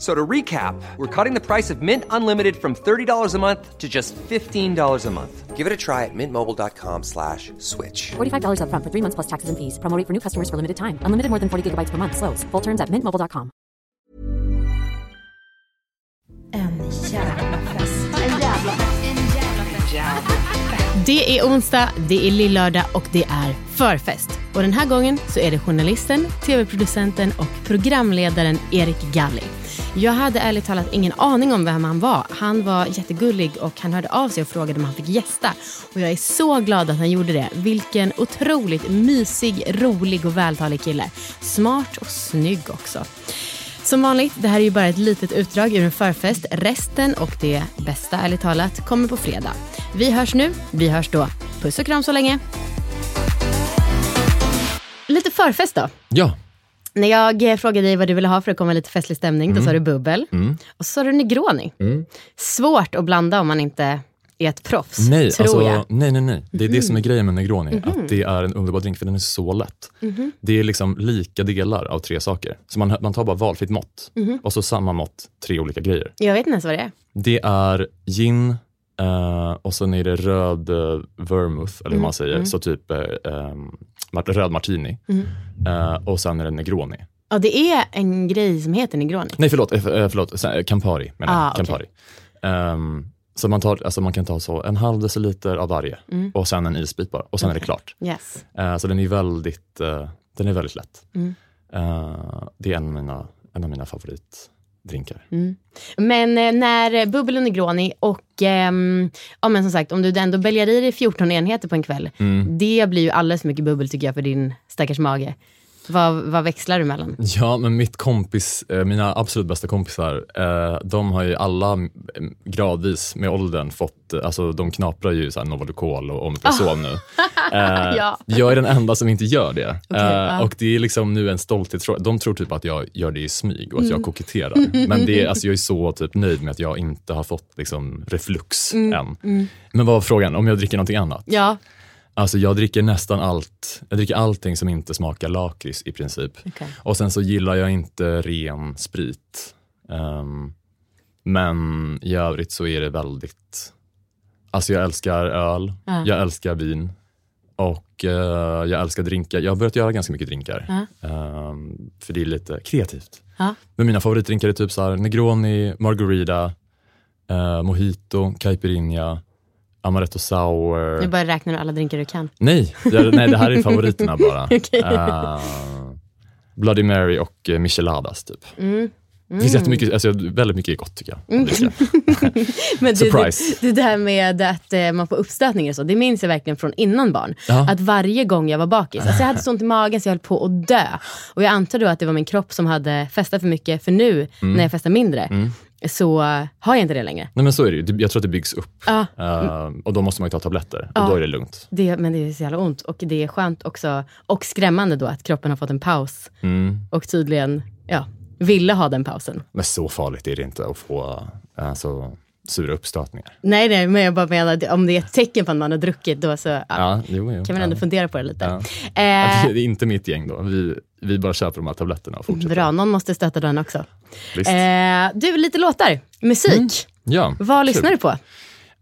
So to recap, we're cutting the price of Mint Unlimited from $30 a month to just $15 a month. Give it a try at mintmobile.com slash switch. $45 upfront for three months plus taxes and fees. Promo rate for new customers for limited time. Unlimited more than 40 gigabytes per month. Slows. Full terms at mintmobile.com. En jävla fest. En jävla Det är onsdag, det är lillördag och det är förfest. Och den här gången så är det journalisten, tv-producenten och programledaren Erik Galli. Jag hade ärligt talat ingen aning om vem han var. Han var jättegullig och han hörde av sig och frågade om han fick gästa. Och jag är så glad att han gjorde det. Vilken otroligt mysig, rolig och vältalig kille. Smart och snygg också. Som vanligt, det här är ju bara ett litet utdrag ur en förfest. Resten och det bästa, ärligt talat, kommer på fredag. Vi hörs nu, vi hörs då. Puss och kram så länge. Lite förfest då. Ja. När jag eh, frågade dig vad du ville ha för att komma lite festlig stämning, då sa du bubbel. Och så sa du Negroni. Svårt att blanda om man inte är ett proffs, Nej, tror alltså, jag. nej, nej, nej. Det är det som är grejen med Negroni. Att det är en underbar drink för den är så lätt. Det är liksom lika delar av tre saker. Så man, man tar bara valfritt mått och så samma mått, tre olika grejer. Jag vet inte ens vad det är. Det är gin eh, och sen är det röd uh, vermouth, eller hur man säger. Så typ um, röd martini. Eh, och sen är det Negroni. Ja, det är en grej som heter Negroni. Nej, förlåt. förlåt Campari menar. Ah. Campari. Ehm, så man, tar, alltså man kan ta så en halv deciliter av varje Mm. och sen en isbit bara och sen är det klart. Yes. Eh, så den är väldigt, eh, den är väldigt lätt. Mm. Eh, det är en av mina, en av mina favoritdrinkar. Mm. Men eh, när bubbel och Negroni och ehm, ja, men som sagt, om du ändå bälgar i dig 14 enheter på en kväll. Mm. Det blir ju alldeles för mycket bubbel tycker jag för din stackars mage. Vad, vad växlar du mellan? Ja, men mitt kompis, eh, mina absolut bästa kompisar, eh, de har ju alla mm, gradvis med åldern fått, eh, alltså de knaprar ju såhär Novalucol och Omeprazol nu. Eh, Ja. Jag är den enda som inte gör det. Eh, ja. Och det är liksom nu en stolthetsfråga. De tror typ att jag gör det i smyg och att Mm. jag koketterar. Men det är, alltså jag är så typ nöjd med att jag inte har fått liksom reflux Mm. än. Men vad var frågan? Om jag dricker någonting annat? Ja, Alltså jag dricker nästan allt. Jag dricker allting som inte smakar lakrits i princip. Okej. Och sen så gillar jag inte ren sprit. Ehm, men i övrigt så är det väldigt, alltså jag älskar öl, Ja. jag älskar vin och eh, jag älskar drinkar. Jag har börjat göra ganska mycket drinkar. Ja. Ehm, för det är lite kreativt. Men mina favoritdrinkar är typ så här Negroni, Margarita, eh, Mojito, Caipirinha, Amaretto Sour. nu bara räknar du alla drinkar du kan. Nej, jag, nej, det här är favoriterna bara. Okej. Eh, Bloody Mary och uh, micheladas typ. Mm. Det finns jättemycket, alltså, väldigt mycket gott tycker jag. dricka. Men det, Surprise. Det, det där med att eh, man får uppstötningar och så, det minns jag verkligen från innan barn. Ja. Att varje gång jag var bakis, alltså jag hade så ont i magen så jag höll på att dö. Och jag antar då att det var min kropp som hade festat för mycket, för nu Mm. när jag festar mindre så eh, har jag inte det längre. Nej men så är det ju, jag tror att det byggs upp. Ja. Eh, och då måste man ju ta tabletter Ja. och då är det lugnt. Det, men det är så jävla ont och det är skönt också, och skrämmande då att kroppen har fått en paus Mm. och tydligen ja, ville ha den pausen. Men så farligt är det inte att få alltså, sura uppstötningar. Nej, nej, men jag bara menar att om det är ett tecken på att man har druckit då så ja, Ja, jo, jo. kan man ändå ja. fundera på det lite. Eh, Det är inte mitt gäng då. Vi, vi bara köper de här tabletterna och fortsätter. Bra, någon måste stötta den också. Eh, du, lite låtar. Musik. ja, Vad lyssnar du på?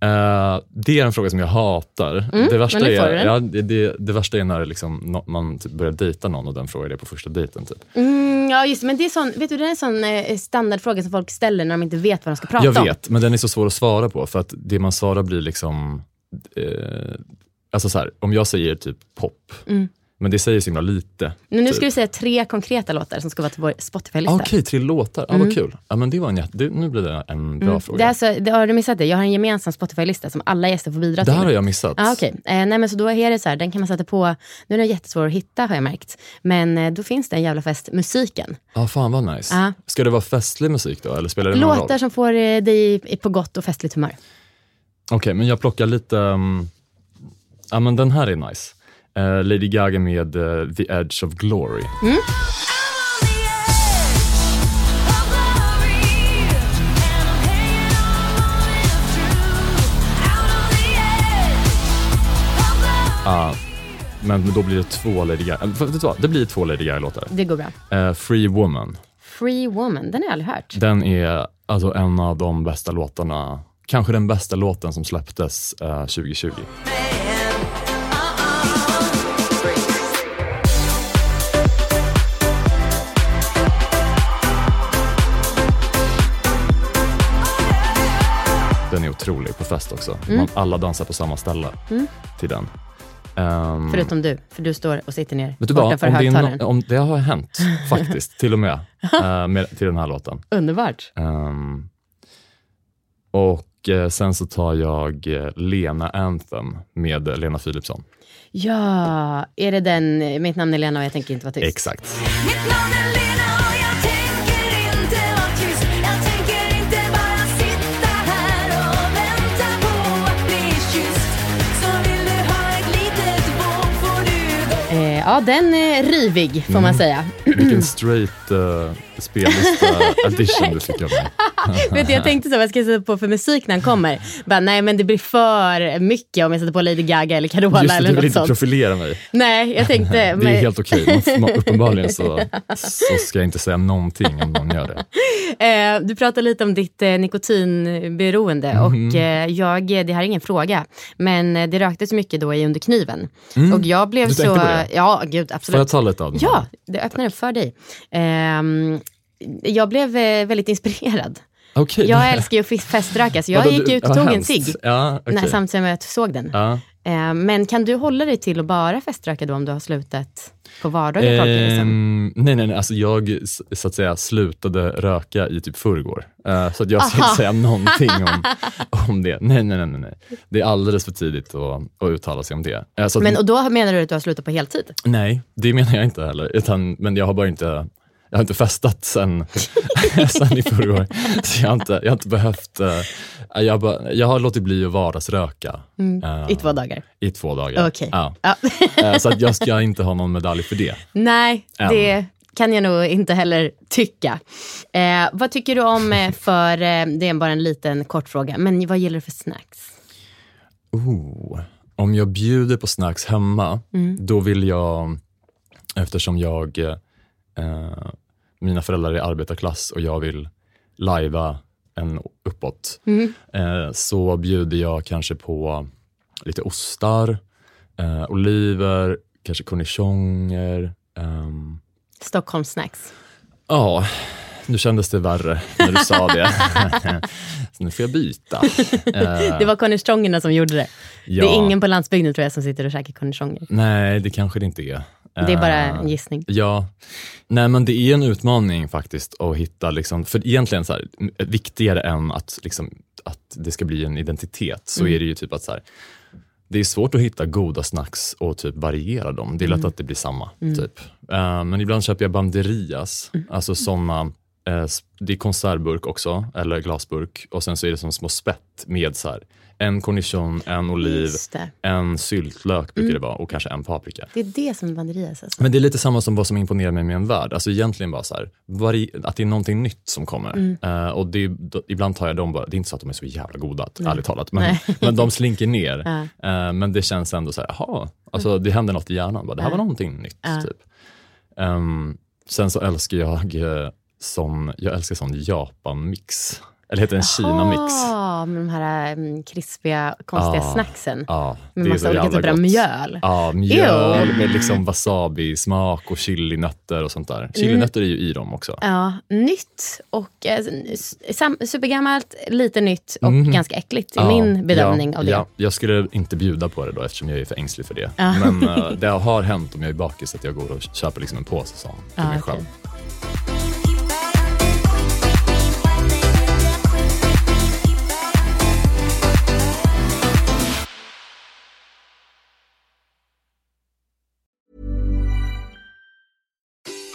Eh, det är en fråga som jag hatar. det, värsta är, ja, det, det, det värsta är när liksom, man typ börjar dejta någon och den frågar det på första dejten. Typ. Mm, ja, just men det är, sån, vet du, det är en sån eh, standardfråga som folk ställer när de inte vet vad de ska prata Jag om. vet, men den är så svår att svara på för att det man svarar blir liksom... Eh, alltså så här, om jag säger typ pop, Mm. Men det säger så himla lite. Men nu typ. ska du säga tre konkreta låtar som ska vara till vår Spotify-lista. Okej, tre låtar. Ja, vad kul. Ja, men det var en jätte, det, nu blir det en bra fråga. Mm. Det är alltså, det, har du missat det? Jag har en gemensam Spotify-lista som alla gäster får bidra det till. här har jag missat. Ah, Okej, eh, nej men så då är det så här, den kan man sätta på, nu är den jättesvår att hitta har jag märkt, men eh, då finns det en jävla fest, musiken. Ja, fan vad nice. Ja. Ska det vara festlig musik då, eller spelar det någon roll? Låtar som får eh, dig på gott och festligt humör. Okej, men jag plockar lite... um, ja, men den här är nice. Eh, Lady Gaga med eh, The Edge of Glory. Ja, men då blir det två Lady Gaga. äh, Vet vad? Det blir två Lady Gaga-låtar. Det går bra. Eh, Free Woman. Free Woman, den har jag aldrig hört. Den är alltså en av de bästa låtarna, kanske den bästa låten som släpptes eh, 2020. Otrolig på fest också. Mm. Man, alla dansar på samma ställe till den. Ehm, Förutom du, för du står och sitter ner vet du för om det, no, om det har hänt faktiskt, till och med, eh, med, till den här låten. Underbart. Ehm, och eh, sen så tar jag eh, Lena Anthem med Lena Philipsson. Ja, är det den, mitt namn är Lena och jag tänker inte vara tyst? Exakt. Eh, ja, den är rivig får Mm. man säga. Vilken straight uh, spellista addition du fick av mig. Vet du, jag tänkte så, vad ska jag sätta på för musik när han kommer? Bara, nej men det blir för mycket om jag sätter på Lady Gaga eller Carola Just det, eller du vill något inte sånt. profilera mig. Nej, jag tänkte... Det är men- helt okej. Man- man- Uppenbarligen så, så ska jag inte säga någonting om någon gör det. Eh, du pratade lite om ditt eh, nikotinberoende Mhm. och eh, jag, det här är ingen fråga, men eh, det röktes mycket då i under kniven. Och jag blev Mm. Du så... på det? Ja, gud Får absolut. jag ta lite av den? Ja, det öppnar upp för dig. Jag blev eh, väldigt inspirerad. Okej. Jag älskar ju att fest- feströka, så jag Vadå, gick ut och tog en cigg. Ja, när- Samtidigt som jag såg den. Ja. Eh, Men kan du hålla dig till att bara feströka då om du har slutat på vardagar? Ehm, nej, nej, nej. Alltså jag så att säga slutade röka i typ förrgår. Eh, så att jag ska inte säga någonting om, om det. Nej, nej, nej, nej. Det är alldeles för tidigt att, att uttala sig om det. Eh, så att, Men och då menar du att du har slutat på heltid? Nej, det menar jag inte heller. Utan, men jag har bara inte, jag har inte festat sen, sen i förrgår. Så jag har inte, jag har inte behövt, eh, jag, bara, jag har låtit bli att vardagsröka. Mm. I två dagar? I två dagar. Okej. Ja. Eh, Så att jag ska inte ha någon medalj för det. Nej, Än. det kan jag nog inte heller tycka. Eh, vad tycker du om för, det är bara en liten kort fråga, men vad gillar du för snacks? Oh. Om jag bjuder på snacks hemma, då vill jag, eftersom jag, eh, mina föräldrar är arbetarklass och jag vill lajva en uppåt, eh, så bjuder jag kanske på lite ostar, eh, oliver, kanske cornichoner. ehm, Stockholm snacks. Ja, nu kändes det värre när du sa det. så nu får jag byta. Eh, Det var cornichongerna som gjorde det. ja. Det är ingen på landsbygden tror jag som sitter och käkar cornichoner. Nej, det kanske det inte är. Det är bara Eh, en gissning. Ja, nej men det är en utmaning faktiskt att hitta, liksom, för egentligen så här, viktigare än att, liksom, att det ska bli en identitet, så Mm. är det ju typ att så här, det är svårt att hitta goda snacks och typ variera dem. Det är lätt Mm. att det blir samma. typ. Eh, men ibland köper jag banderias, Mm. alltså såna, eh, s- det är konservburk också, eller glasburk, och sen så är det som små spett med så här, en cornichon, en oliv, en syltlök brukar det vara och kanske en paprika. Det är det som är banderias alltså. Men det är lite samma som vad som imponerar mig med en värld. Alltså egentligen bara så här, att det är någonting nytt som kommer. Mm. Eh, och det, då, ibland tar jag dem bara, det är inte så att de är så jävla goda, ärligt talat, men, Nej. men de slinker ner. Eh, men det känns ändå så här, jaha, alltså det händer något i hjärnan. Bara, det här var någonting nytt. Typ. Ehm, sen så älskar jag eh, sån, jag älskar sån Japan-mix. Eller heter den Kina-mix? Ja, med de här um, krispiga, konstiga Ja. snacksen. Ja, Med det är massa så olika typer av mjöl. Ja, mjöl Ew. med liksom wasabi-smak och chilinötter och sånt där. Chilinötter är ju i dem också. Ja, nytt och eh, supergammalt, lite nytt och Mhm. ganska äckligt i Ja, min bedömning ja, av det. Ja, jag skulle inte bjuda på det då eftersom jag är för ängslig för det. Ja. Men eh, det har hänt om jag är bakis att jag går och köper liksom en påse sån till mig okej. själv.